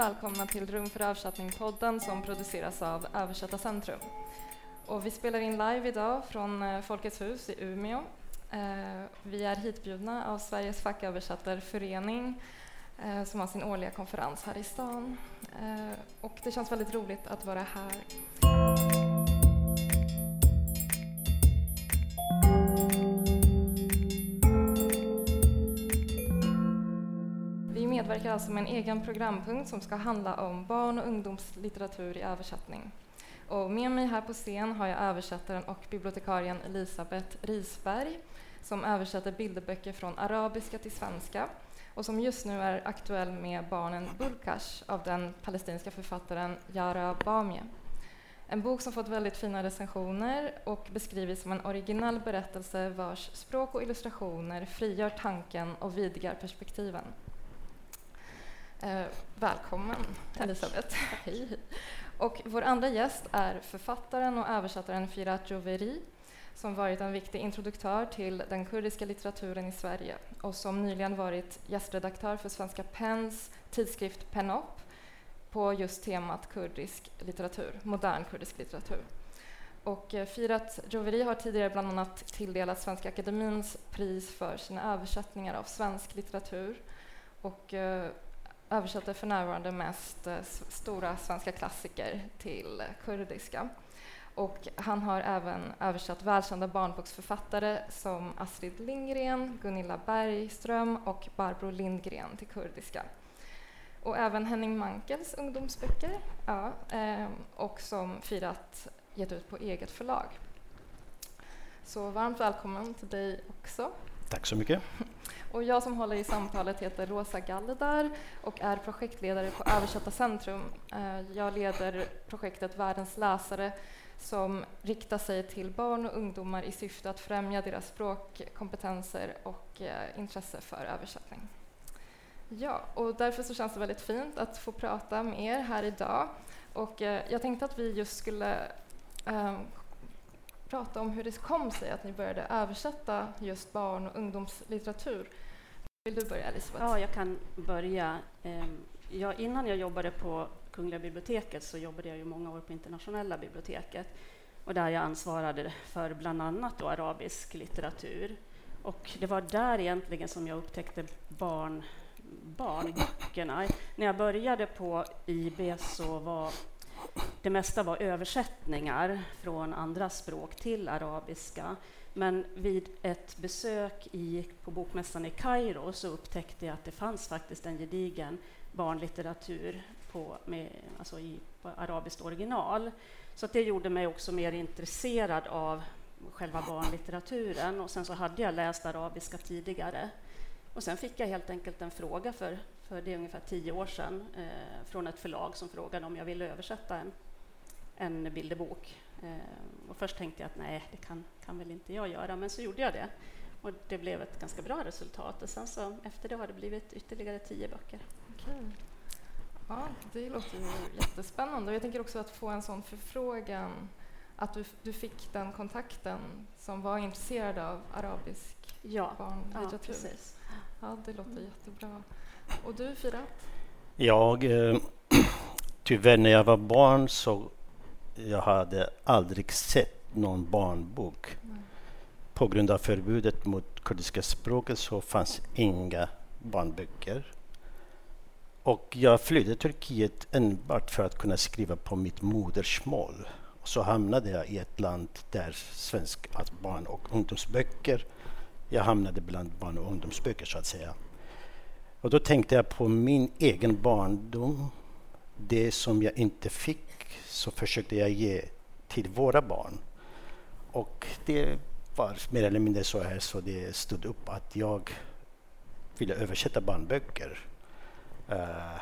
välkomna till Rum för översättning-podden som produceras av Översättarcentrum. Och vi spelar in live idag från eh, Folkets hus i Umeå. Eh, vi är hitbjudna av Sveriges facköversättarförening eh, som har sin årliga konferens här i stan. Och det känns väldigt roligt att vara här. Medverkar alltså med en egen programpunkt som ska handla om barn och ungdomslitteratur i översättning. Och med mig här på scen har jag översättaren och bibliotekarien Elisabeth Risberg som översätter bilderböcker från arabiska till svenska och som just nu är aktuell med Barnen Bulkash av den palestinska författaren Yara Bamie. En bok som fått väldigt fina recensioner och beskrivits som en originell berättelse vars språk och illustrationer frigör tanken och vidgar perspektiven. Eh, välkommen Tack. Elisabeth. hej. Och vår andra gäst är författaren och översättaren Firat Joveri som varit en viktig introduktör till den kurdiska litteraturen i Sverige och som nyligen varit gästredaktör för Svenska PENs tidskrift Penop på just temat kurdisk litteratur, modern kurdisk litteratur. Och eh, Firat Joveri har tidigare bland annat tilldelat Svenska Akademins pris för sina översättningar av svensk litteratur och eh, översätter för närvarande mest eh, stora svenska klassiker till kurdiska. Och han har även översatt välkända barnboksförfattare som Astrid Lindgren, Gunilla Bergström och Barbro Lindgren till kurdiska. Och även Henning Mankels ungdomsböcker, ja, eh, och som Firat gett ut på eget förlag. Så varmt välkommen till dig också. Tack så mycket. Och jag som håller i samtalet heter Rosa Galledar och är projektledare på Översatta Centrum. Eh, jag leder projektet Världens läsare som riktar sig till barn och ungdomar i syfte att främja deras språkkompetenser och eh, intresse för översättning. Ja, och därför så känns det väldigt fint att få prata med er här idag. Och eh, jag tänkte att vi just skulle prata om hur det kom sig att ni började översätta just barn och ungdomslitteratur. Vill du börja, Elisabeth? Ja, jag kan börja. Ehm, ja, innan jag jobbade på Kungliga biblioteket så jobbade jag ju många år på Internationella biblioteket och där jag ansvarade för bland annat då arabisk litteratur. Och det var där egentligen som jag upptäckte barn, barnböckerna. När jag började på IB så var det mesta var översättningar från andra språk till arabiska. Men vid ett besök i, på Bokmässan i Kairo så upptäckte jag att det fanns faktiskt en gedigen barnlitteratur på, med, alltså i, på arabiskt original. Så det gjorde mig också mer intresserad av själva barnlitteraturen. Och sen så hade jag läst arabiska tidigare. Och sen fick jag helt enkelt en fråga för, för det är ungefär tio år sedan eh, från ett förlag som frågade om jag ville översätta en, en bilderbok. Eh, och först tänkte jag att nej, det kan, kan väl inte jag göra, men så gjorde jag det. Och det blev ett ganska bra resultat. Och sen så, efter det har det blivit ytterligare tio böcker. Okej. Ja, det låter ju jättespännande. Och jag tänker också att få en sån förfrågan, att du, du fick den kontakten som var intresserad av arabisk ja, barnlitteratur. Ja, precis. Ja, det låter mm. jättebra. Och du, Firat? Jag, eh, tyvärr när jag var barn så jag hade aldrig sett någon barnbok. På grund av förbudet mot kurdiska språket så fanns inga barnböcker. Och jag flydde Turkiet enbart för att kunna skriva på mitt modersmål. Och så hamnade jag i ett land där svenska alltså barn och ungdomsböcker, jag hamnade bland barn och ungdomsböcker så att säga. Och då tänkte jag på min egen barndom. Det som jag inte fick så försökte jag ge till våra barn. Och det var mer eller mindre så här så det stod upp att jag ville översätta barnböcker. Uh,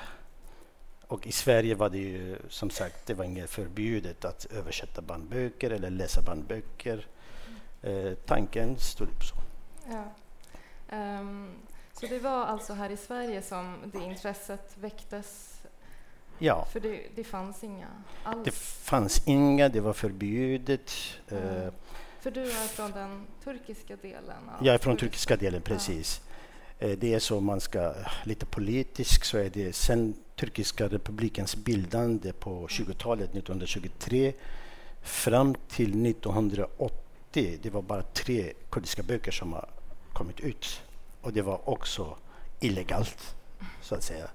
och i Sverige var det ju som sagt det var inget förbjudet att översätta barnböcker eller läsa barnböcker. Uh, tanken stod upp så. Ja. Um, så det var alltså här i Sverige som det intresset väcktes? Ja. För det, det fanns inga alls? Det fanns inga, det var förbjudet. Mm. Uh, För du är från den turkiska delen? jag är från turkiska delen, precis. Eh, det är så man ska, lite politiskt så är det sen turkiska republikens bildande på 20-talet, 1923, fram till 1980, det var bara tre kurdiska böcker som har kommit ut. Och det var också illegalt, så att säga.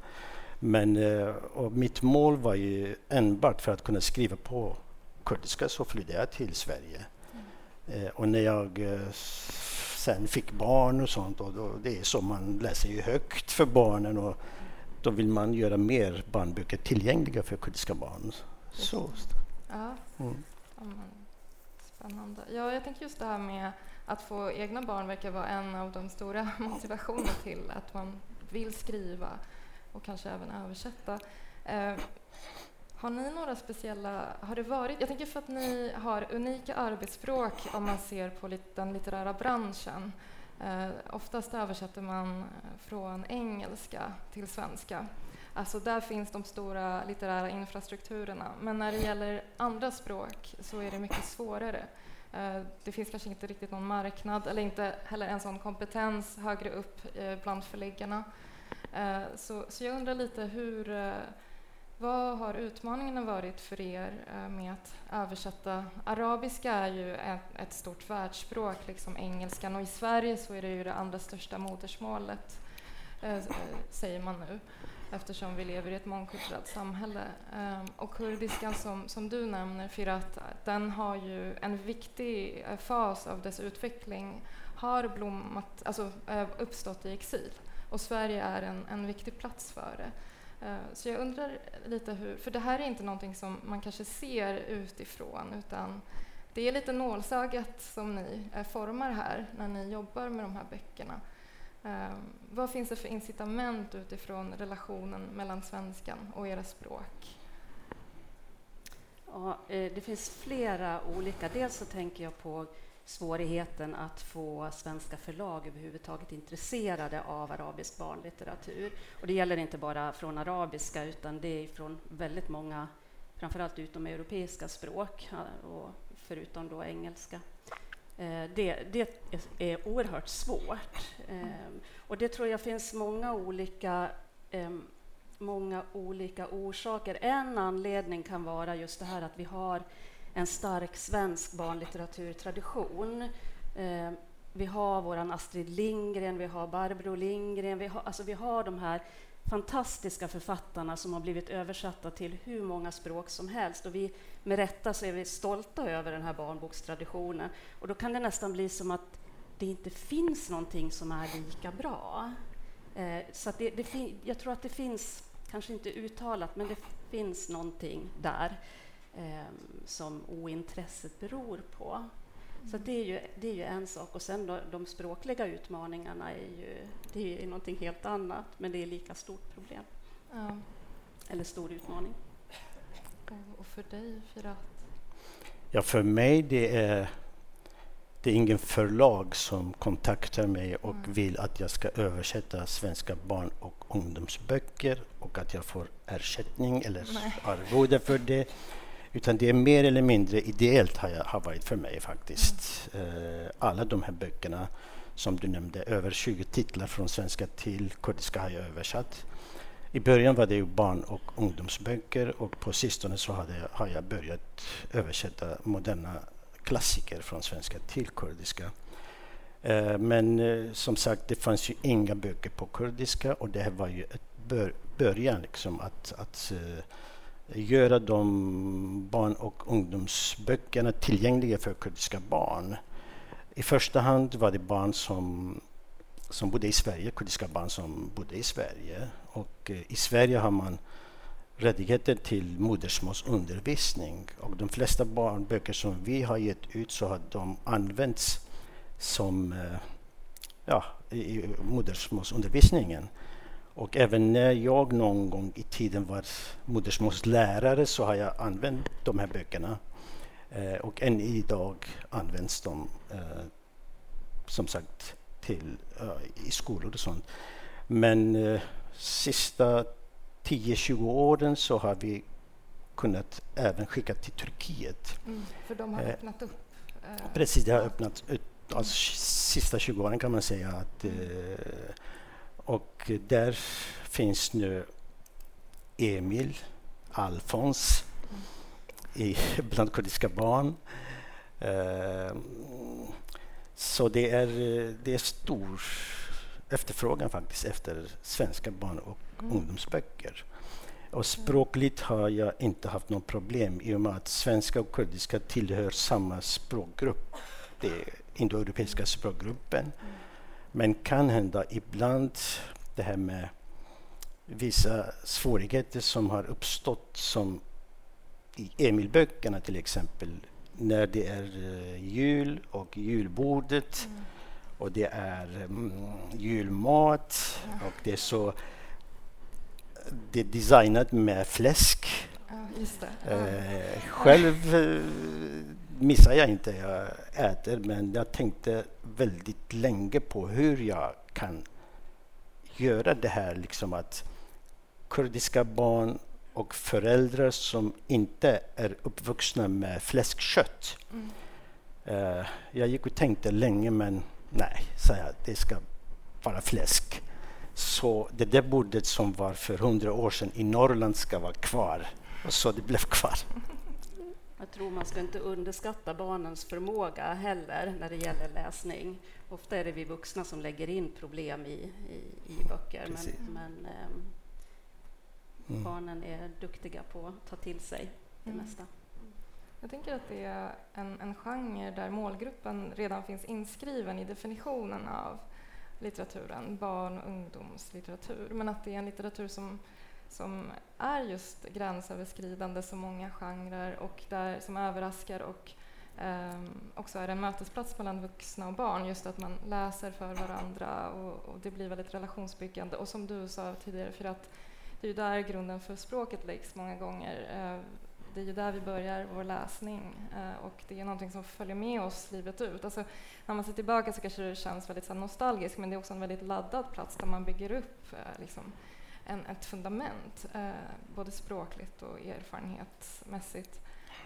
Men eh, mitt mål var ju enbart för att kunna skriva på kurdiska så flydde jag till Sverige. Mm. Och när jag sen fick barn och sånt. Och då, det är så man läser ju högt för barnen och då vill man göra mer barnböcker tillgängliga för kurdiska barn. Så. Ja. Mm. Spännande. Ja, jag tänker just det här med att få egna barn verkar vara en av de stora motivationerna till att man vill skriva och kanske även översätta. Eh, har ni några speciella, har det varit, jag tänker för att ni har unika arbetsspråk om man ser på den litterära branschen. Eh, oftast översätter man eh, från engelska till svenska. Alltså där finns de stora litterära infrastrukturerna. Men när det gäller andra språk så är det mycket svårare. Eh, det finns kanske inte riktigt någon marknad eller inte heller en sån kompetens högre upp eh, bland förläggarna. Eh, så, så jag undrar lite hur eh, vad har utmaningarna varit för er eh, med att översätta? Arabiska är ju ett, ett stort världsspråk, liksom engelskan, och i Sverige så är det ju det andra största modersmålet, säger man nu, eftersom vi lever i ett mångkulturellt samhälle. Ehm, och kurdiskan som, som du nämner, Firat, den har ju en viktig fas av dess utveckling har blommat, alltså, uppstått i exil, och Sverige är en, en viktig plats för det. Eh, så jag undrar lite hur, för det här är inte någonting som man kanske ser utifrån utan det är lite nålsögat som ni eh, formar här när ni jobbar med de här böckerna. Eh, vad finns det för incitament utifrån relationen mellan svenskan och era språk? Ja, det finns flera olika. Dels så tänker jag på svårigheten att få svenska förlag överhuvudtaget intresserade av arabisk barnlitteratur. Och det gäller inte bara från arabiska, utan det är från väldigt många, framförallt utomeuropeiska språk, eh, och förutom då engelska. Eh, det, det är oerhört svårt. Ehm, och det tror jag finns många olika ehm, många olika orsaker. En anledning kan vara just det här att vi har en stark svensk barnlitteraturtradition. Eh, vi har vår Astrid Lindgren, vi har Barbro Lindgren, vi har, alltså vi har de här fantastiska författarna som har blivit översatta till hur många språk som helst. Och vi, med rätta så är vi stolta över den här barnbokstraditionen. Och då kan det nästan bli som att det inte finns någonting som är lika bra. Eh, så det, det jag tror att det finns, kanske inte uttalat, men det finns någonting där eh, som ointresset beror på. Mm. Så det är, ju, det är ju en sak. Och sen då, de språkliga utmaningarna är ju, det är någonting helt annat, men det är lika stort problem. Ja. Eller stor utmaning. Och för dig, Firat? Ja, för mig det är det är ingen förlag som kontaktar mig och mm. vill att jag ska översätta svenska barn och ungdomsböcker och att jag får ersättning eller arvode för det. Utan det är mer eller mindre ideellt har, jag, har varit för mig faktiskt. Mm. alla de här böckerna som du nämnde, över 20 titlar från svenska till kurdiska har jag översatt. I början var det ju barn och ungdomsböcker och på sistone så hade, har jag börjat översätta moderna klassiker från svenska till kurdiska. Eh, men eh, som sagt, det fanns ju inga böcker på kurdiska och det här var ju ett bör, början liksom att, att göra de barn och ungdomsböckerna tillgängliga för kurdiska barn. I första hand var det barn som, som bodde i Sverige, kurdiska barn som bodde i Sverige. Och eh, i Sverige har man rättigheter till modersmålsundervisning. Och de flesta barnböcker som vi har gett ut så har de använts som eh, ja, i modersmålsundervisningen. Och även när jag någon gång i tiden var modersmålslärare så har jag använt de här böckerna. Eh, och än idag används de eh, som sagt till, uh, i skolor och sånt. Men uh, sista 10-20 åren så har vi kunnat även skicka till Turkiet. Mm, för de har öppnat upp? Precis, det har öppnat upp. Alltså, sista 20 åren kan man säga att Och där finns nu Emil, Alfons i, bland kurdiska barn. Uh, så det är, det är stor efterfrågan faktiskt efter svenska barn och mm. ungdomsböcker. Och språkligt har jag inte haft något problem i och med att svenska och kurdiska tillhör samma språkgrupp. Det är indoeuropeiska språkgruppen. Mm. Men kan hända ibland det här med vissa svårigheter som har uppstått som i Emilböckerna till exempel när det är uh, jul och julbordet mm. och det är um, julmat ja. och det är så det är designat med fläsk. Ja, uh, själv uh, missar jag inte, jag äter, men jag tänkte väldigt länge på hur jag kan göra det här liksom att kurdiska barn och föräldrar som inte är uppvuxna med fläskkött. Mm. Uh, jag gick och tänkte länge men nej, sa jag, det ska vara fläsk. Så det där bordet som var för hundra år sedan i Norrland ska vara kvar. Och så det blev kvar. Jag tror man ska inte underskatta barnens förmåga heller när det gäller läsning. Ofta är det vi vuxna som lägger in problem i, i, i böcker. Men, men um, mm. barnen är duktiga på att ta till sig det mm. mesta. Jag tänker att det är en, en genre där målgruppen redan finns inskriven i definitionen av litteraturen, barn och ungdomslitteratur, men att det är en litteratur som, som är just gränsöverskridande så många genrer och där, som överraskar och um, också är en mötesplats mellan vuxna och barn, just att man läser för varandra och, och det blir väldigt relationsbyggande. Och som du sa tidigare, för att det är ju där grunden för språket läggs många gånger. Uh, det är ju där vi börjar vår läsning uh, och det är någonting som följer med oss livet ut. Alltså, när man ser tillbaka så kanske det känns väldigt så nostalgiskt men det är också en väldigt laddad plats där man bygger upp uh, liksom, en, ett fundament, eh, både språkligt och erfarenhetsmässigt.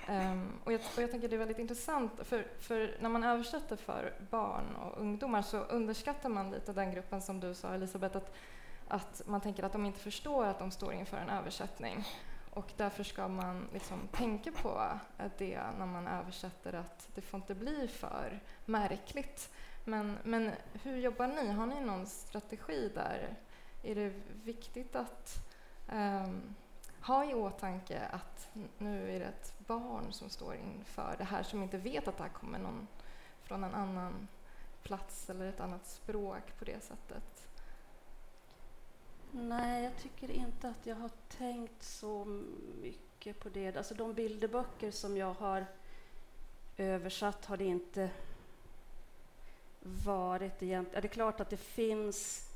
Um, och, jag, och jag tänker det är väldigt intressant, för, för, när man översätter för barn och ungdomar så underskattar man lite den gruppen som du sa Elisabeth, att, att man tänker att de inte förstår att de står inför en översättning. Och därför ska man liksom tänka på det när man översätter, att det får inte bli för märkligt. Men, men hur jobbar ni? Har ni någon strategi där? Är det viktigt att um, ha i åtanke att nu är det ett barn som står inför det här som inte vet att det här kommer någon från en annan plats eller ett annat språk på det sättet? Nej, jag tycker inte att jag har tänkt så mycket på det. Alltså de bilderböcker som jag har översatt har det inte varit egentligen. Det är klart att det finns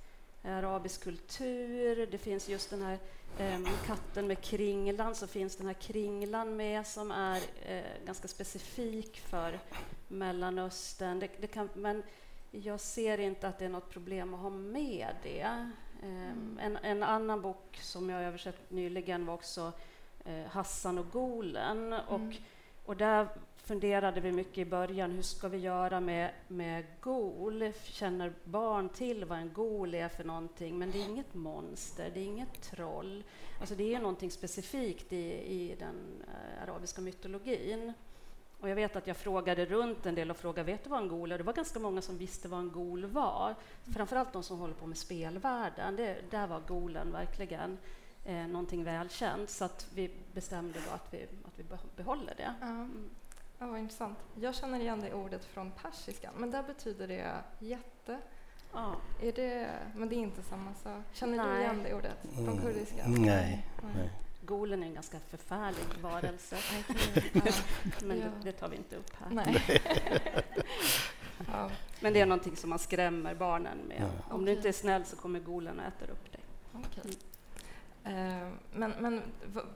arabisk kultur, det finns just den här eh, katten med kringlan, så finns den här kringlan med som är eh, ganska specifik för Mellanöstern. Det, det kan, men jag ser inte att det är något problem att ha med det. Mm. En, en, annan bok som jag översatt nyligen var också eh, Hassan och Golen. Och, mm. och där funderade vi mycket i början, hur ska vi göra med, med gol? Känner barn till vad en gol är för någonting? Men det är inget monster, det är inget troll. Alltså det är någonting specifikt i, i den uh, arabiska mytologin. Och jag vet att jag frågade runt en del och frågade vet du vad en gol är? Det var ganska många som visste vad en gol var. Framförallt de som håller på med spelvärlden. Det, där var golen verkligen eh, någonting välkänt. Så att vi bestämde då att vi, att vi behåller det. Mm. Ja, vad intressant. Jag känner igen det ordet från persiskan, men där betyder det jätte. Ja. Är det, men det är inte samma sak. Känner Nej. du igen det ordet från mm. kurdiska? Mm, nej. Nej. Golen är en ganska förfärlig varelse. ja. Men det, det, tar vi inte upp här. Nej. ja. Men det är någonting som man skrämmer barnen med. Om okay. du inte är snäll så kommer golen och äter upp dig. Okay. Eh, men, men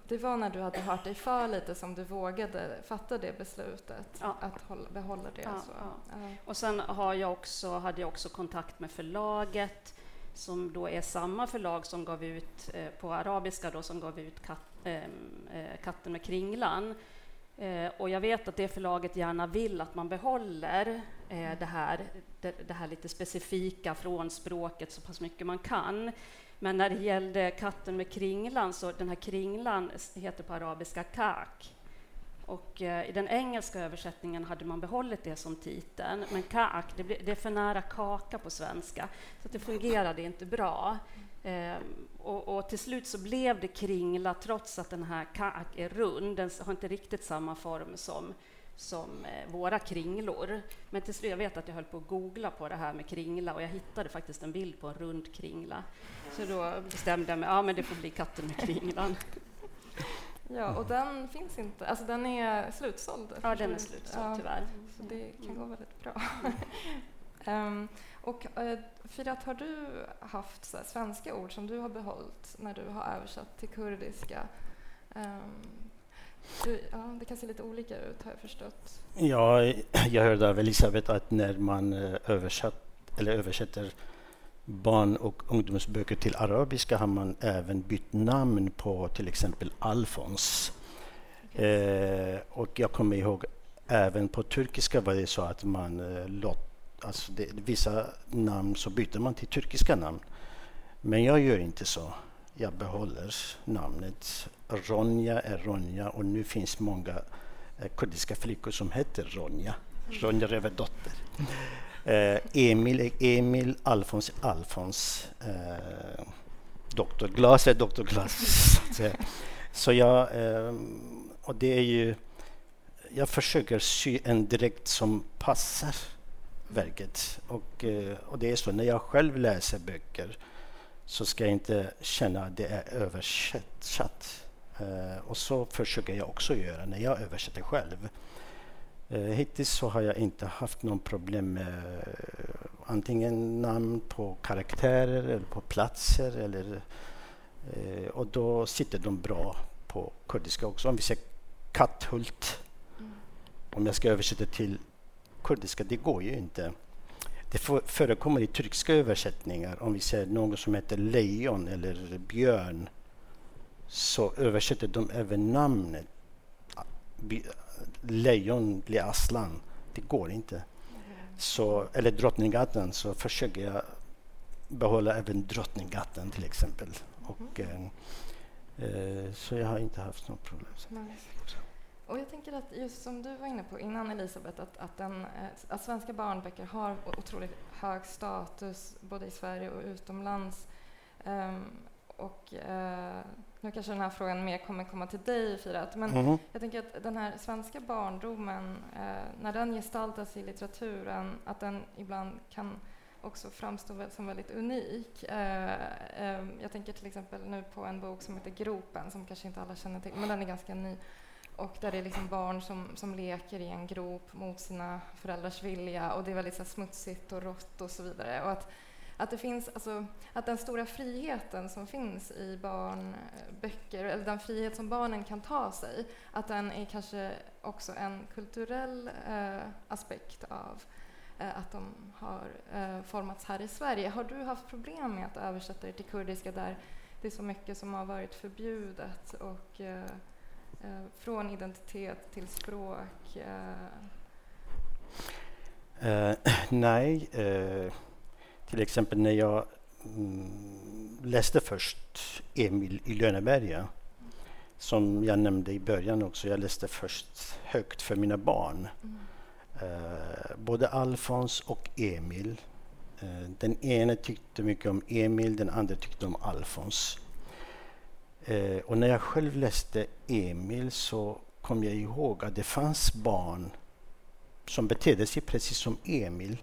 det var när du hade hört dig för lite som du vågade fatta det beslutet ja. att hålla, behålla det? Ja, ja. Och sen har jag också, hade jag också kontakt med förlaget som då är samma förlag som gav ut eh, på arabiska då, som gav ut kat, ehm, eh, Katten med kringlan. Eh, och jag vet att det förlaget gärna vill att man behåller eh, det, här, det, det, här lite specifika från språket så pass mycket man kan. Men när det gällde katten med kringlan, så den här kringlan heter på arabiska kak. Och eh, I den engelska översättningen hade man behållit det som titeln, men kak, det, det är för nära kaka på svenska, så det fungerade inte bra. Eh, och, och, till slut så blev det kringla, trots att den här kak är rund. Den har inte riktigt samma form som, som eh, våra kringlor. Men till slut, jag vet att jag höll på att googla på det här med kringla och jag hittade faktiskt en bild på en rund kringla. Så då bestämde jag mig, ja men det får bli katten med kringlan. Ja, och den finns inte, alltså den är slutsåld? Ja, den är slutsåld ja, tyvärr. Så det kan mm. gå väldigt bra. um, och uh, Firat, har du haft så här, svenska ord som du har behållit när du har översatt till kurdiska? Um, du, ja, det kan se lite olika ut har jag förstått. Ja, jag hörde av Elisabeth att när man eh, översatt, eller översätter barn och ungdomsböcker till arabiska har man även bytt namn på till exempel Alfons. Okay. Eh, och jag kommer ihåg även på turkiska var det så att man eh, låt, alltså det, vissa namn så byter man till turkiska namn. Men jag gör inte så. Jag behåller namnet. Ronja är Ronja och nu finns många eh, kurdiska flickor som heter Ronja. Ronja Rövardotter. Eh, Emil Emil, Alfons är Alfons. Eh, Dr. Glas är Dr. Glas. så jag, eh, och det är ju, jag försöker sy en direkt som passar verket. Och, eh, och det är så, när jag själv läser böcker så ska jag inte känna att det är översatt. Uh, och så försöker jag också göra när jag översätter själv. Uh, hittills så har jag inte haft någon problem med uh, antingen namn på karaktärer eller på platser. Eller, och då sitter de bra på kurdiska också. Om vi säger Katthult, mm. om jag ska översätta till kurdiska, det går ju inte. Det förekommer i turkiska översättningar. Om vi säger något som heter lejon eller björn så översätter de även namnet. Lejon blir aslan. Det går inte. Så, eller Drottninggatan så försöker jag behålla även Drottninggatan till exempel. Och, eh, eh, så jag har inte haft något problem. Och jag tänker att just som du var inne på innan Elisabeth, att, att, den, eh, att svenska barnböcker har otroligt hög status både i Sverige och utomlands. Um, och uh, nu kanske den här frågan mer kommer komma till dig, Firat, men mm. jag tänker att den här svenska barndomen, uh, när den gestaltas i litteraturen, att den ibland kan också framstå som väldigt unik. Uh, jag tänker till exempel nu på en bok som heter Gropen, som kanske inte alla känner till, men den är ganska ny och där det är liksom barn som, som leker i en grop mot sina föräldrars vilja och det är väldigt så smutsigt och rått och så vidare. Och att, att det finns, alltså, att den stora friheten som finns i barnböcker, eh, eller den frihet som barnen kan ta sig, att den är kanske också en kulturell eh, aspekt av eh, att de har eh, formats här i Sverige. Har du haft problem med att översätta det till kurdiska där det är så mycket som har varit förbjudet och eh, Eh, från identitet till språk? Uh, nej. Uh, till exempel när jag mm, läste först Emil i Lönneberga, som jag nämnde i början också. Jag läste först högt för mina barn. Mm. Uh, både Alfons och Emil. den ene tyckte mycket om Emil, den andra tyckte om Alfons. Eh, och när jag själv läste Emil så kom jag ihåg att det fanns barn som betedde sig precis som Emil.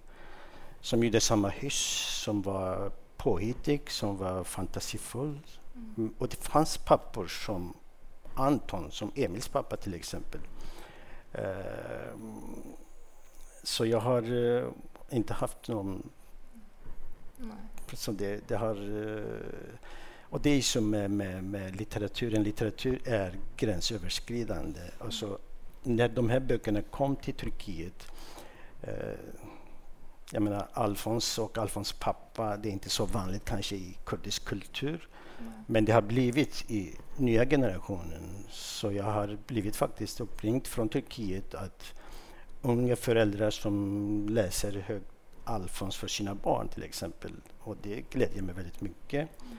Som gjorde samma hyss, som var påhittig, som var fantasifull. Mm. Och det fanns pappor som Anton, som Emils pappa till exempel. Eh, så jag har uh, inte haft någon... Nej. Så det, det har... Uh, och det är som med, med, med litteraturen, litteratur är gränsöverskridande. Alltså, när de här böckerna kom till Turkiet, eh, jag menar Alfons och Alfons pappa. Det är inte så vanligt kanske i kurdisk kultur. Mm. Men det har blivit i nya generationen. Så jag har blivit faktiskt uppringd från Turkiet att unga föräldrar som läser hög Alfons för sina barn till exempel. Och det glädjer mig väldigt mycket. Mm.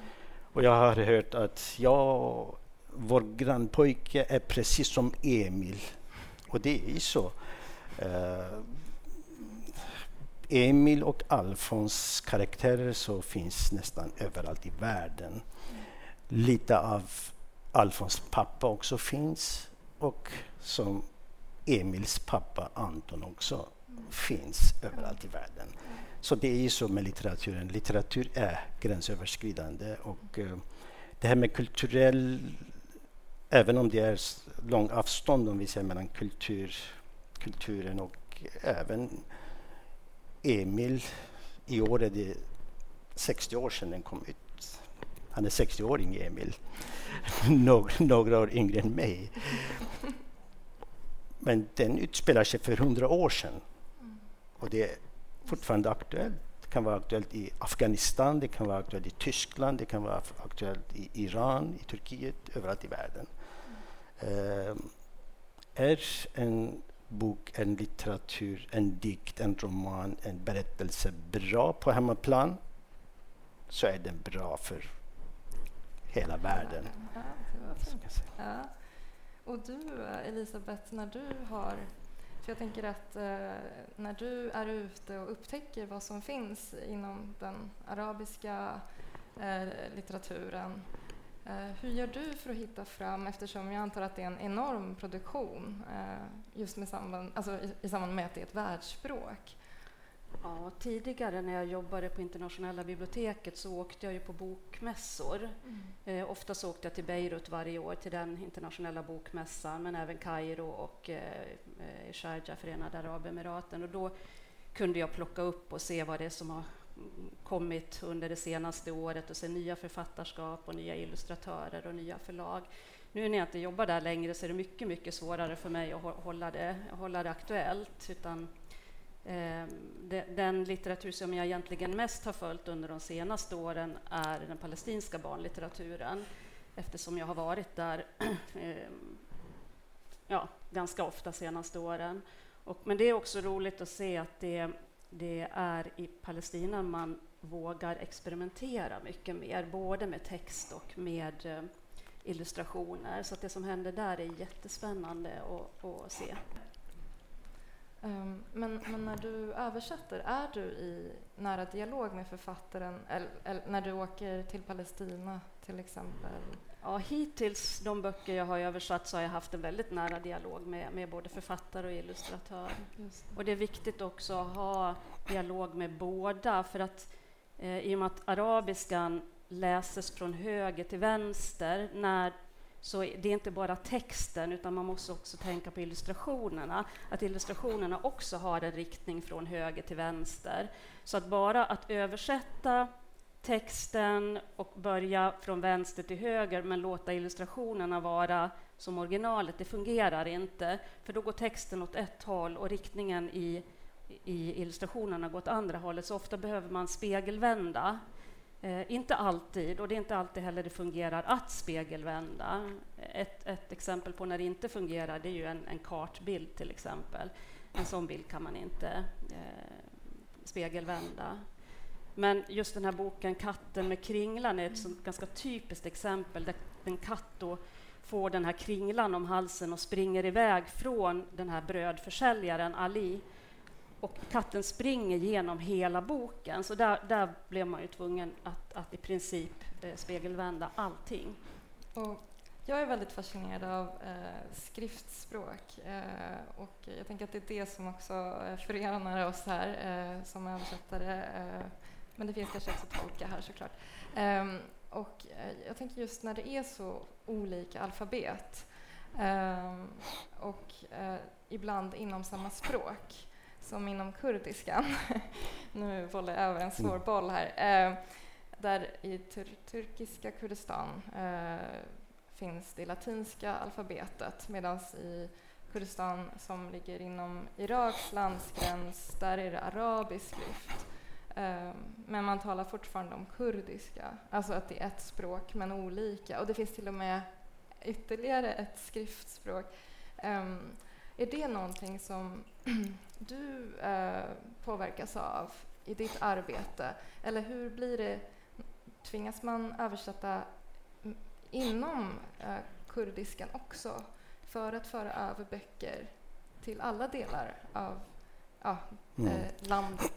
Och jag har hört att ja, vår grannpojke är precis som Emil. Och det är ju så. Uh, Emil och Alfons karaktärer så finns nästan överallt i världen. Lite av Alfons pappa också finns och som Emils pappa Anton också finns överallt i världen. Så det är ju så med litteraturen. Litteratur är gränsöverskridande och eh, det här med kulturell, även om det är lång avstånd om vi säger mellan kultur, kulturen och även Emil, i år är det 60 år sedan den kom ut. Han är 60-åring Emil, några, några år yngre än mig. Men den utspelar sig för 100 år sedan och det är fortfarande aktuellt. Det kan vara aktuellt i Afghanistan, det kan vara aktuellt i Tyskland, det kan vara aktuellt i Iran, i Turkiet, överallt i världen. Mm. Uh, är en bok, en litteratur, en dikt, en roman, en berättelse bra på hemmaplan så är den bra för hela världen. Ja, ja. Och du, Elisabeth, när du har... För jag tänker att eh, när du är ute och upptäcker vad som finns inom den arabiska eh, litteraturen hur gör du för att hitta fram, eftersom jag antar att det är en enorm produktion eh, just med samband, alltså i, samband med att det är ett världsspråk? Ja, tidigare när jag jobbade på internationella biblioteket så åkte jag ju på bokmässor. Mm. Eh, oftast åkte jag till Beirut varje år till den internationella bokmässan, men även Kairo och eh, Sharjah, Förenade Arabemiraten. Och då kunde jag plocka upp och se vad det är som har kommit under det senaste året och sen nya författarskap och nya illustratörer och nya förlag. Nu när jag inte jobbar där längre så är det mycket, mycket svårare för mig att hålla det, hålla det aktuellt. Utan, eh, den litteratur som jag egentligen mest har följt under de senaste åren är den palestinska barnlitteraturen eftersom jag har varit där eh, ja, ganska ofta de senaste åren. Och, men det är också roligt att se att det det är i Palestina man vågar experimentera mycket mer, både med text och med eh, illustrationer. Så det som händer där är jättespännande att, att se. Um, men, men, när du översätter, är du i nära dialog med författaren eller, eller, när du åker till Palestina till exempel? Ja, hittills, de böcker jag har översatt, så har jag haft en väldigt nära dialog med, med både författare och illustratör. Det. Och det är viktigt också att ha dialog med båda, för att eh, i och med att arabiskan läses från höger till vänster, när, så det är inte bara texten, utan man måste också tänka på illustrationerna. Att illustrationerna också har en riktning från höger till vänster. Så att bara att översätta texten och börja från vänster till höger men låta illustrationerna vara som originalet, det fungerar inte. För då går texten åt ett håll och riktningen i, i illustrationerna går åt andra hållet. Så ofta behöver man spegelvända. Eh, inte alltid, och det är inte alltid heller det fungerar att spegelvända. Ett, ett exempel på när det inte fungerar det är ju en, en kartbild till exempel. En sån bild kan man inte eh, spegelvända. Men just den här boken Katten med kringlan är ett mm. ganska typiskt exempel där en katt då får den här kringlan om halsen och springer iväg från den här brödförsäljaren Ali. Och katten springer genom hela boken, så där, där blev man ju tvungen att, att i princip eh, spegelvända allting. Och jag är väldigt fascinerad av eh, skriftspråk eh, och jag tänker att det är det som också eh, förenar oss här eh, som översättare eh, men det finns kanske också tolka här såklart. Um, och uh, jag tänker just när det är så olika alfabet um, och uh, ibland inom samma språk som inom kurdiskan. nu bollar jag över en svår mm. boll här. Uh, där i tur turkiska Kurdistan finns det latinska alfabetet medan i Kurdistan som ligger inom Iraks landsgräns, där är det arabisk skrift. Um, men man talar fortfarande om kurdiska, alltså att det är ett språk men olika. Och det finns till och med ytterligare ett skriftspråk. Um, är det någonting som du uh, påverkas av i ditt arbete? Eller hur blir det? Tvingas man översätta inom uh, kurdiskan också för att föra över böcker till alla delar av ja, mm. eh, landet?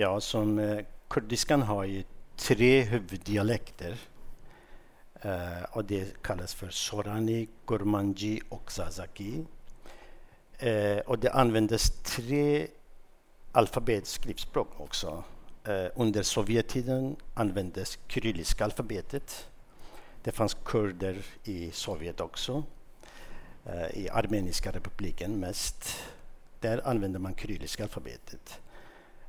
Ja, som eh, kurdiskan har ju tre huvuddialekter. Eh, och det kallas för Sorani, Gurmanji och Zazaki. Eh, och det användes tre alfabetskriftspråk också. Eh, under Sovjettiden användes kyrilliska alfabetet. Det fanns kurder i Sovjet också, eh, i Armeniska republiken mest. Där använde man kyrilliska alfabetet.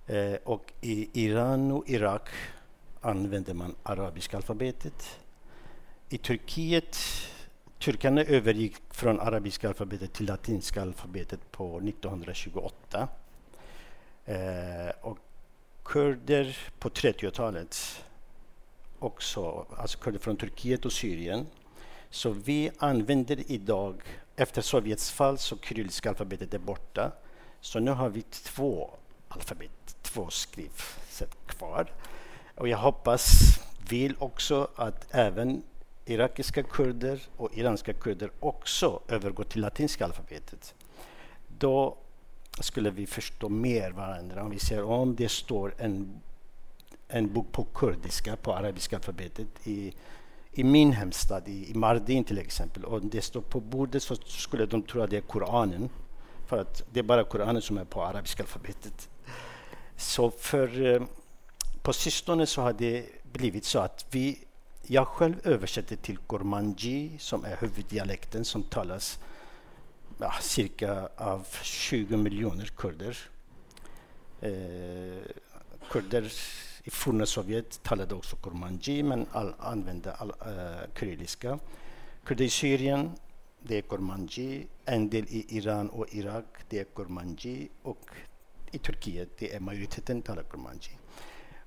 Eh, och i Iran och Irak använde man arabiska alfabetet. I Turkiet, turkarna övergick från arabiska alfabetet till latinska alfabetet på 1928. Eh, och kurder på 30-talet också, alltså kurder från Turkiet och Syrien. Så vi använder idag, efter Sovjets fall så kyrilliska alfabetet är borta. Så nu har vi två alfabet, två skrivsätt kvar. Och jag hoppas, vill också att även irakiska kurder och iranska kurder också övergår till latinska alfabetet. Då skulle vi förstå mer varandra. Om vi ser om det står en, en bok på kurdiska, på arabiska alfabetet i, i min hemstad, i, i Mardin till exempel, och det står på bordet så skulle de tro att det är Koranen. För att det är bara Koranen som är på arabiska alfabetet. Så för eh, på sistone så har det blivit så att vi, jag själv översätter till Gormanji som är huvuddialekten som talas ja, cirka av 20 miljoner kurder. Eh, kurder i forna Sovjet talade också Kurmanji men all, använde all, uh, kyrilliska. Kurder i Syrien, det är Kurmanji. En del i Iran och Irak, det är Kurmanji. Och i Turkiet, det är majoriteten talar Kurmanji.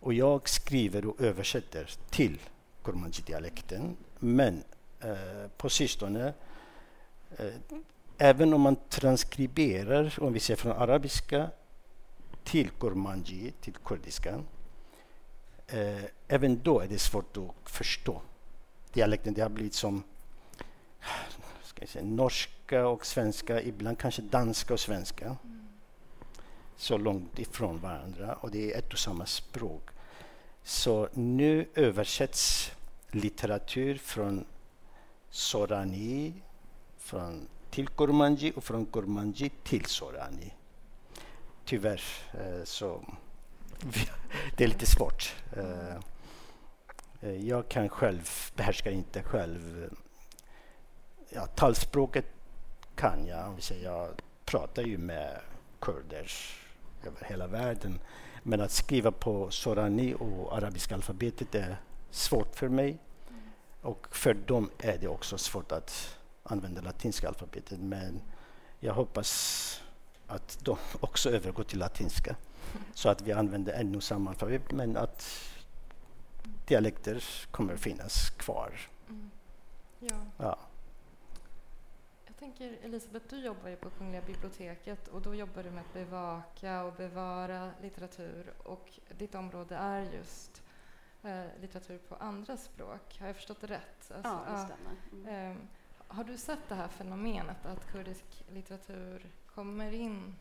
Och jag skriver och översätter till Kurmanji-dialekten. Men eh, på sistone eh, även om man transkriberar, om vi ser från arabiska till kurmanji, till kurdiskan, eh, även då är det svårt att förstå dialekten. Det har blivit som ska jag säga, norska och svenska, ibland kanske danska och svenska. Så långt ifrån varandra och det är ett och samma språk. Så nu översätts litteratur från Sorani, från till Kurmanji och från Kurmanji till Sorani. Tyvärr eh, så det är lite svårt. Eh, eh, jag kan själv, behärskar inte själv. Ja, talspråket kan jag. Jag pratar ju med kurder över hela världen. Men att skriva på Sorani och arabiska alfabetet är svårt för mig. Och för dem är det också svårt att använder latinska alfabetet men jag hoppas att de också övergår till latinska så att vi använder ännu samma alfabet men att dialekter kommer finnas kvar. Mm. Ja. ja. Tänker Elisabeth, du jobbar ju på Kungliga biblioteket och då jobbar du med att bevaka och bevara litteratur och ditt område är just eh, litteratur på andra språk. Har jag förstått det rätt? Alltså, ja, det stämmer. Mm. Eh, har du sett det här fenomenet att kurdisk litteratur kommer in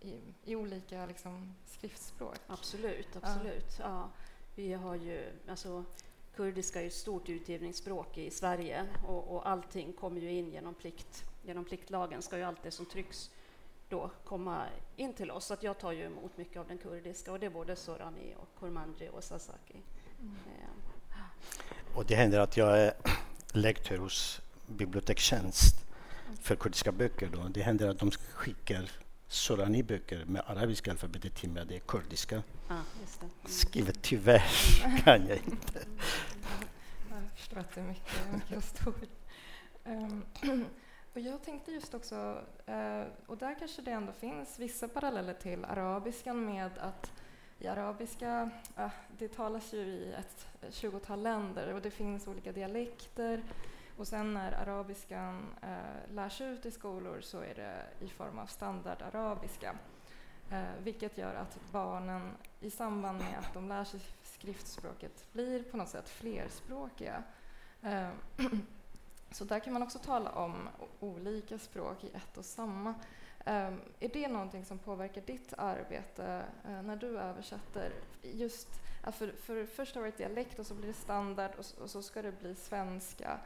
i, i olika liksom, skriftspråk? Absolut, absolut. Ja. ja. Vi har ju, alltså, kurdiska är ett stort utgivningsspråk i Sverige och, och allting kommer ju in genom plikt. Genom pliktlagen ska ju allt det som trycks då komma in till oss. Så att jag tar ju emot mycket av den kurdiska och det är både Sorani och Kurmanji och Sasaki. Mm. Och det händer att jag är lektor hos bibliotekstjänst för kurdiska böcker. Då. Det händer att de skickar Sorani-böcker med arabiska alfabetet till mig, det är kurdiska. Ah, mm. Skrivet tyvärr kan jag inte. Jag förstår att det är mycket, mycket. Um, och jag tänkte just också, eh, och där kanske det ändå finns vissa paralleller till arabiskan med att i arabiska, eh, det talas ju i ett tjugotal länder och det finns olika dialekter. Och sen när arabiskan eh, lärs ut i skolor så är det i form av standardarabiska. Vilket gör att barnen i samband med att de lär sig skriftspråket blir på något sätt flerspråkiga. så där kan man också tala om olika språk i ett och samma. Um, är det någonting som påverkar ditt arbete uh, när du översätter? Just, uh, för, för först har det dialekt och så blir det standard och, och, så ska det bli svenska.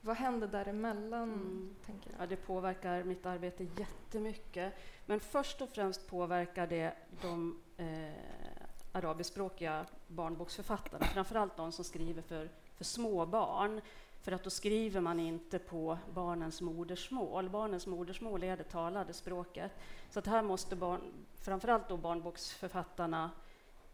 Vad händer däremellan? Mm. Tänker jag? Ja, det påverkar mitt arbete jättemycket. Men först och främst påverkar det de eh, arabiskspråkiga barnboksförfattarna, framförallt de som skriver för, för små barn. För att då skriver man inte på barnens modersmål. Barnens modersmål är det talade språket. Så att här måste barn, framförallt då barnboksförfattarna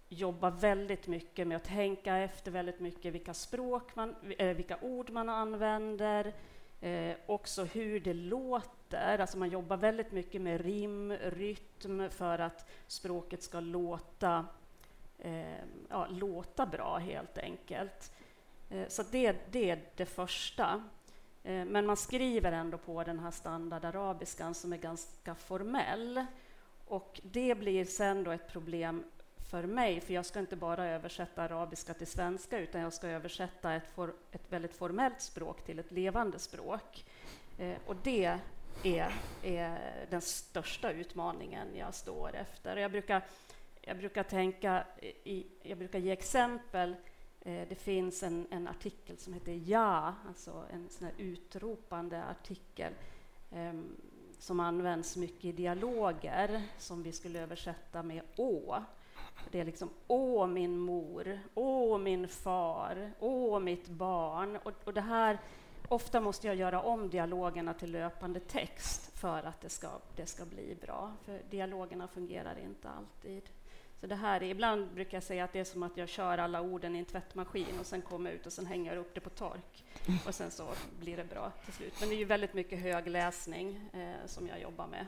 jobba väldigt mycket med att tänka efter väldigt mycket vilka språk man, eh, vilka ord man använder, eh, också hur det låter. Alltså man jobbar väldigt mycket med rim, rytm för att språket ska låta, eh, ja, låta bra helt enkelt. Eh, så det, det är det första. Eh, men man skriver ändå på den här standardarabiskan som är ganska formell. Och det blir sen då ett problem för mig, för jag ska inte bara översätta arabiska till svenska, utan jag ska översätta ett, for, ett väldigt formellt språk till ett levande språk. Eh, och det är, är, den största utmaningen jag står efter. Jag brukar, jag brukar tänka, i, jag brukar ge exempel Eh, det finns en, en, artikel som heter Ja, alltså en sån utropande artikel um, som används mycket i dialoger som vi skulle översätta med Å. Det är liksom Å min mor, Å min far, Å mitt barn. Och, och det här, ofta måste jag göra om dialogerna till löpande text för att det ska, det ska bli bra, för dialogerna fungerar inte alltid. Så det här är, ibland brukar jag säga att det är som att jag kör alla orden i en tvättmaskin och sen kommer ut och sen hänger jag upp det på tork och sen så blir det bra till slut. Men det är ju väldigt mycket högläsning eh, som jag jobbar med.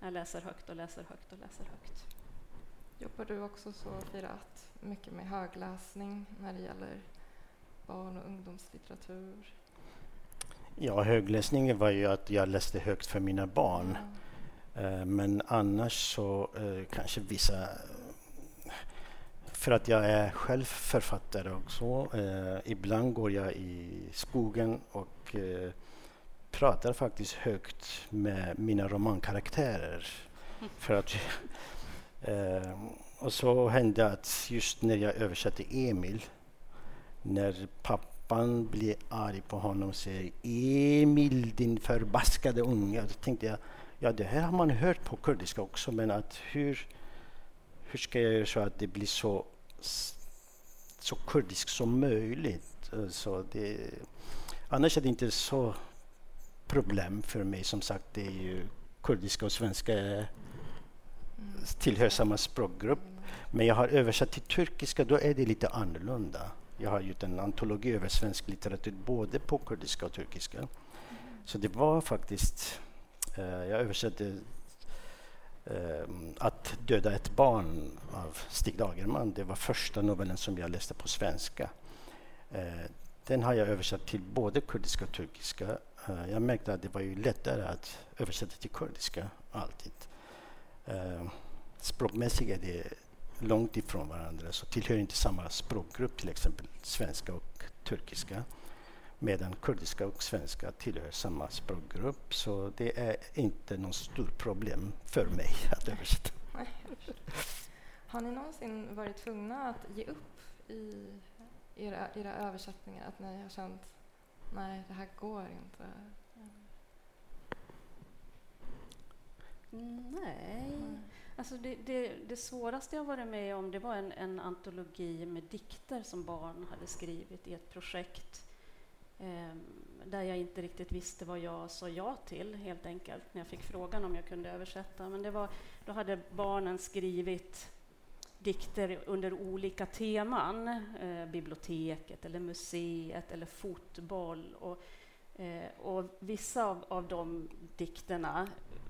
Jag läser högt och läser högt och läser högt. Jobbar du också så, Firat, mycket med högläsning när det gäller barn och ungdomslitteratur? Ja, högläsningen var ju att jag läste högt för mina barn. Mm. Men annars så eh, kanske vissa för att jag är själv författare också. Eh, ibland går jag i skogen och eh, pratar faktiskt högt med mina romankaraktärer. För att, eh, och så hände att just när jag översatte Emil, när pappan blir arg på honom och säger Emil din förbaskade unge. Då tänkte jag, ja det här har man hört på kurdiska också men att hur hur ska jag göra så att det blir så, så kurdisk som möjligt? Eh, så det, annars är det inte så problem för mig. Som sagt, det är ju kurdiska och svenska tillhör samma språkgrupp. Men jag har översatt till turkiska, då är det lite annorlunda. Jag har gjort en antologi över svensk litteratur både på kurdiska och turkiska. Så det var faktiskt, eh, jag översatte Eh, att döda ett barn av Stig Dagerman. Det var första novellen som jag läste på svenska. Eh, den har jag översatt till både kurdiska och turkiska. Eh, jag märkte att det var ju lättare att översätta till kurdiska alltid. Eh, språkmässigt är det långt ifrån varandra, så tillhör inte samma språkgrupp, till exempel svenska och turkiska medan kurdiska och svenska tillhör samma språkgrupp. Så det är inte något stort problem för mig att översätta. Har ni någonsin varit tvungna att ge upp i era, era översättningar? Att ni har känt nej, det här går inte? Nej. Alltså det, det, det, svåraste jag varit med om det var en, en antologi med dikter som barn hade skrivit i ett projekt eh, där jag inte riktigt visste vad jag sa ja till, helt enkelt, när jag fick frågan om jag kunde översätta. Men det var, då hade barnen skrivit dikter under olika teman, eh, biblioteket eller museet eller fotboll. Och, eh, och vissa av, av de dikterna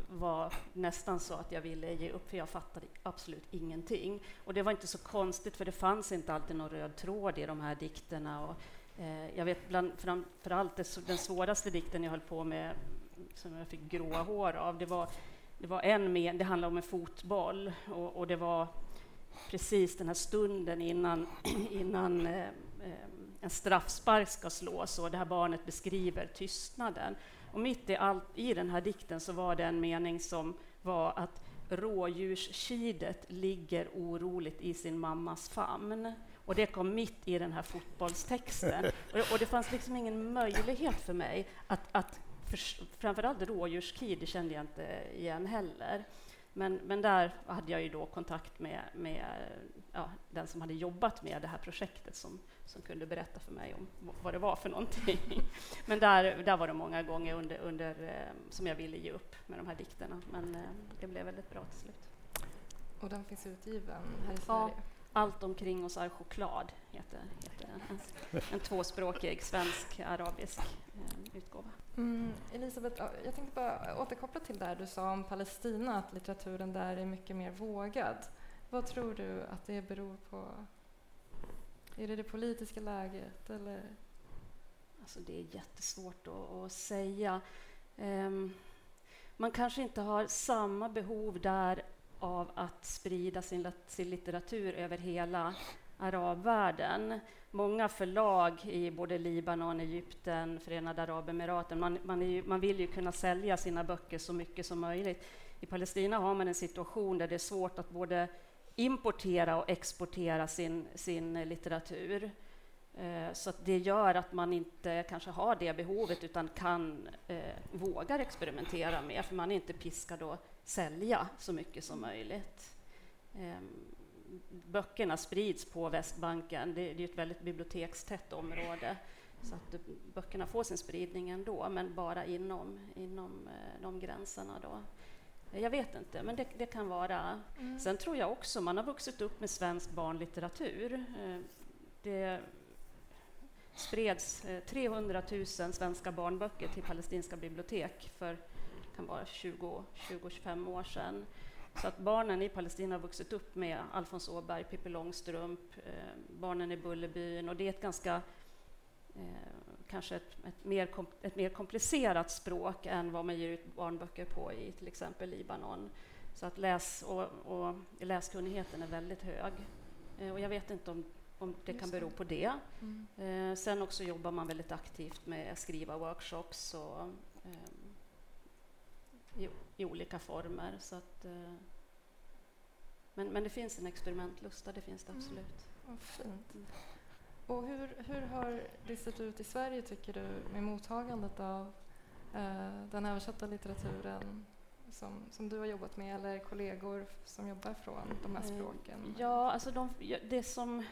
var nästan så att jag ville ge upp, för jag fattade absolut ingenting. Och det var inte så konstigt, för det fanns inte alltid någon röd tråd i de här dikterna. Och, eh, jag vet bland, framför allt det, den svåraste dikten jag höll på med, som jag fick gråa hår av, det var, det var en med, det handlade om en fotboll och, och det var precis den här stunden innan, innan eh, eh, en straffspark ska slås och det här barnet beskriver tystnaden. Och mitt i, allt, i den här dikten så var det en mening som var att rådjurskidet ligger oroligt i sin mammas famn. Och det kom mitt i den här fotbollstexten. Och det, och det fanns liksom ingen möjlighet för mig att, att för, framförallt rådjurskid, det kände jag inte igen heller. Men, men där hade jag ju då kontakt med, med ja, den som hade jobbat med det här projektet som, som kunde berätta för mig om vad det var för någonting. Men där, där var det många gånger under, under, eh, som jag ville ge upp med de här dikterna. Men eh, det blev väldigt bra till slut. Och den finns utgiven här i Sverige? Ja, Allt omkring oss är choklad heter, heter en, en tvåspråkig svensk-arabisk eh, utgåva. Mm, Elisabeth, jag tänkte bara återkoppla till det du sa om Palestina, att litteraturen där är mycket mer vågad. Vad tror du att det beror på? Är det det politiska läget eller? Alltså det är jättesvårt att, att säga. Um, man kanske inte har samma behov där av att sprida sin, sin litteratur över hela arabvärlden. Många förlag i både Libanon, Egypten, Förenade Arabemiraten, man, man, ju, man, vill ju kunna sälja sina böcker så mycket som möjligt. I Palestina har man en situation där det är svårt att både importera och exportera sin, sin litteratur. Eh, så det gör att man inte kanske har det behovet utan kan eh, vågar experimentera mer, för man är inte piskad att sälja så mycket som möjligt. Eh, böckerna sprids på Västbanken. Det, är ett väldigt bibliotekstätt område. Så att böckerna får sin spridning ändå, men bara inom, inom eh, de gränserna. Då. Jag vet inte, men det, det kan vara... Mm. Sen tror jag också man har vuxit upp med svensk barnlitteratur. Eh, det spreds 300 000 svenska barnböcker till palestinska bibliotek för kan vara 20-25 år sedan. Så att barnen i Palestina har vuxit upp med Alfons Åberg, Pippi Långstrump, eh, barnen i Bullerbyn och det är ett ganska eh, kanske ett, ett, mer ett mer komplicerat språk än vad man ger ut barnböcker på i till exempel Libanon. Så att läs och, och läskunnigheten är väldigt hög. Eh, och jag vet inte om, om det kan bero på det. Mm. Eh, sen också jobbar man väldigt aktivt med skriva workshops och eh, i, i, olika former. Så att, eh, men, men det finns en experimentlusta, det finns det mm. absolut. Mm. fint. Mm. Och hur, hur har det sett ut i Sverige, tycker du, med mottagandet av eh, den översatta litteraturen som, som du har jobbat med, eller kollegor som jobbar från de här eh, språken? Ja, alltså de, det som...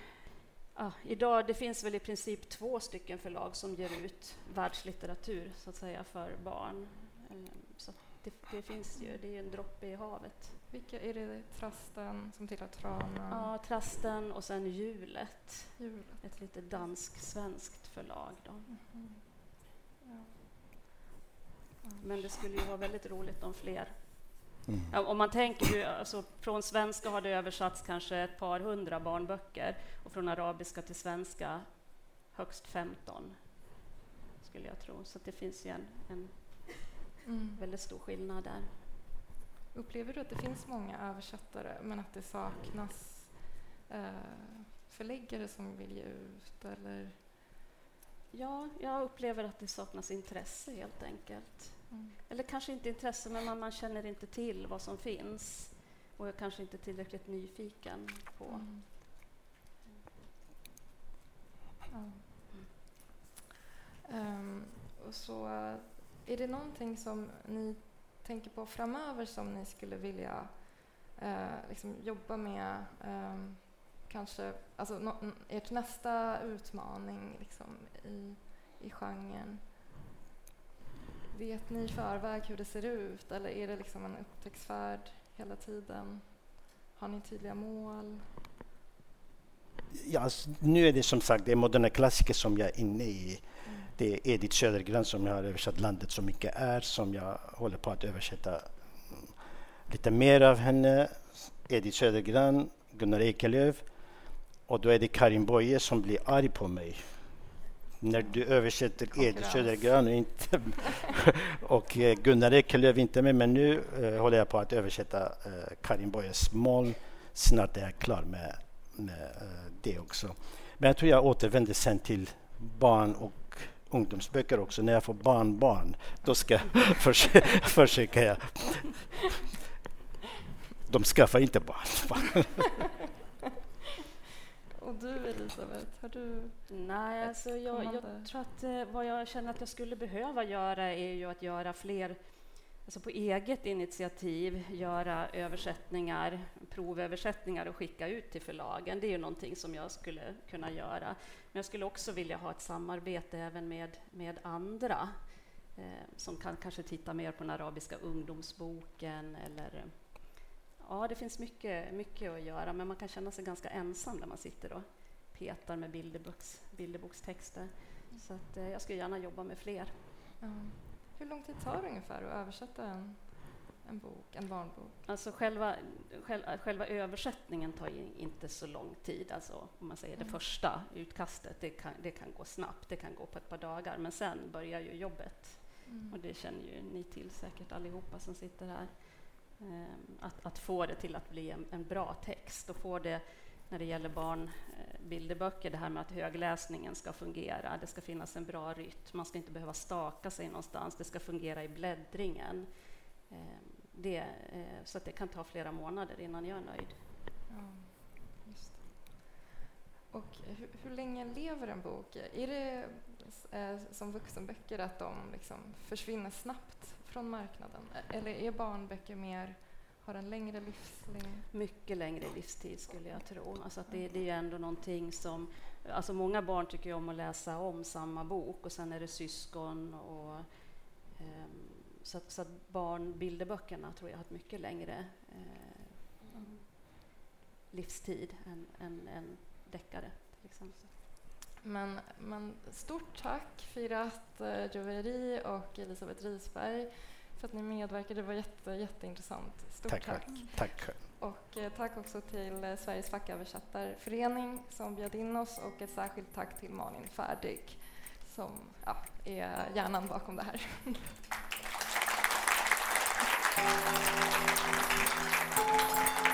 Ja, idag, det finns väl i princip två stycken förlag som ger ut världslitteratur, så att säga, för barn. Eh, så det, det, finns ju, det är en droppe i havet. Vilka är det? Trasten som tillhör Tranan? Ja, Trasten och sen Hjulet. Ett lite dansk-svenskt förlag. Då. Mm -hmm. ja. Men det skulle ju vara väldigt roligt om fler Mm. Ja, om man tänker ju, alltså, från svenska har det översatts kanske ett par hundra barnböcker och från arabiska till svenska högst 15, skulle jag tro. Så det finns ju en, en mm. väldigt stor skillnad där. Upplever du att det finns många översättare men att det saknas eh, förläggare som vill ge ut? Eller? Ja, jag upplever att det saknas intresse helt enkelt. Mm. Eller kanske inte intresse, men man, man, känner inte till vad som finns och är kanske inte tillräckligt nyfiken på... Mm. Mm. Um, och så, är det någonting som ni tänker på framöver som ni skulle vilja eh, liksom jobba med? Eh, kanske, alltså no, ert nästa utmaning liksom, i, i genren? Vet ni i förväg hur det ser ut eller är det liksom en upptäcktsfärd hela tiden? Har ni tydliga mål? Ja, nu är det som sagt det är moderna klassiker som jag är inne i. Det är Edith Södergran som jag har översatt Landet så mycket är som jag håller på att översätta lite mer av henne, Edith Södergran, Gunnar Ekelöf och då är det Karin Boye som blir arg på mig. När du översätter Edith Södergran och, inte, och eh, Gunnar Ekelöf inte med, men nu uh, håller jag på att översätta uh, Karin Boyes moln. Snart är jag klar med, det också. Men jag tror jag återvänder sen till barn och ungdomsböcker också. När jag får barnbarn, då ska jag försöka, försöka jag. De skaffar inte barn. Och du Elisabeth, har du? Nej, alltså jag, jag tror att eh, vad jag känner att jag skulle behöva göra är ju att göra fler alltså på eget initiativ göra översättningar, provöversättningar och skicka ut till förlagen. Det är ju någonting som jag skulle kunna göra. Men jag skulle också vilja ha ett samarbete även med, med andra eh, som kan kanske titta mer på den arabiska ungdomsboken eller Ja, det finns mycket, mycket att göra, men man kan känna sig ganska ensam när man sitter och petar med bilderboks, bilderbokstexter. Så att, eh, jag skulle gärna jobba med fler. Mm. Hur lång tid tar det ungefär att översätta en, en bok, en barnbok? Alltså själva, själva, själva översättningen tar inte så lång tid. Alltså, om man säger mm. det första utkastet, det kan, det kan gå snabbt, det kan gå på ett par dagar, men sen börjar ju jobbet. Mm. Och det känner ju ni till säkert allihopa som sitter här. Ehm, att, att få det till att bli en, en bra text och få det när det gäller barnbilderböcker, eh, det här med att högläsningen ska fungera. Det ska finnas en bra rytm, man ska inte behöva staka sig någonstans. Det ska fungera i bläddringen. Ehm, det, eh, så att det kan ta flera månader innan jag är nöjd. Ja, och hur, hur, länge lever en bok? Är det eh, som vuxenböcker att de liksom försvinner snabbt från marknaden? Eller är barnböcker mer har en längre livslängd? Mycket längre livstid skulle jag tro. Alltså att det, det är ändå någonting som... Alltså många barn tycker om att läsa om samma bok och sen är det syskon och... Um, så att, så att barnbilderböckerna tror jag har ett mycket längre eh, livstid än, än, än deckare till exempel. Men, men stort tack Firat eh, Joveri och Elisabeth Risberg för att ni medverkade. Det var jätte, jätteintressant. Stort tack. Tack. tack. Och eh, tack också till eh, Sveriges facköversättarförening som bjöd in oss och ett särskilt tack till Malin Färdig som ja, är hjärnan bakom det här.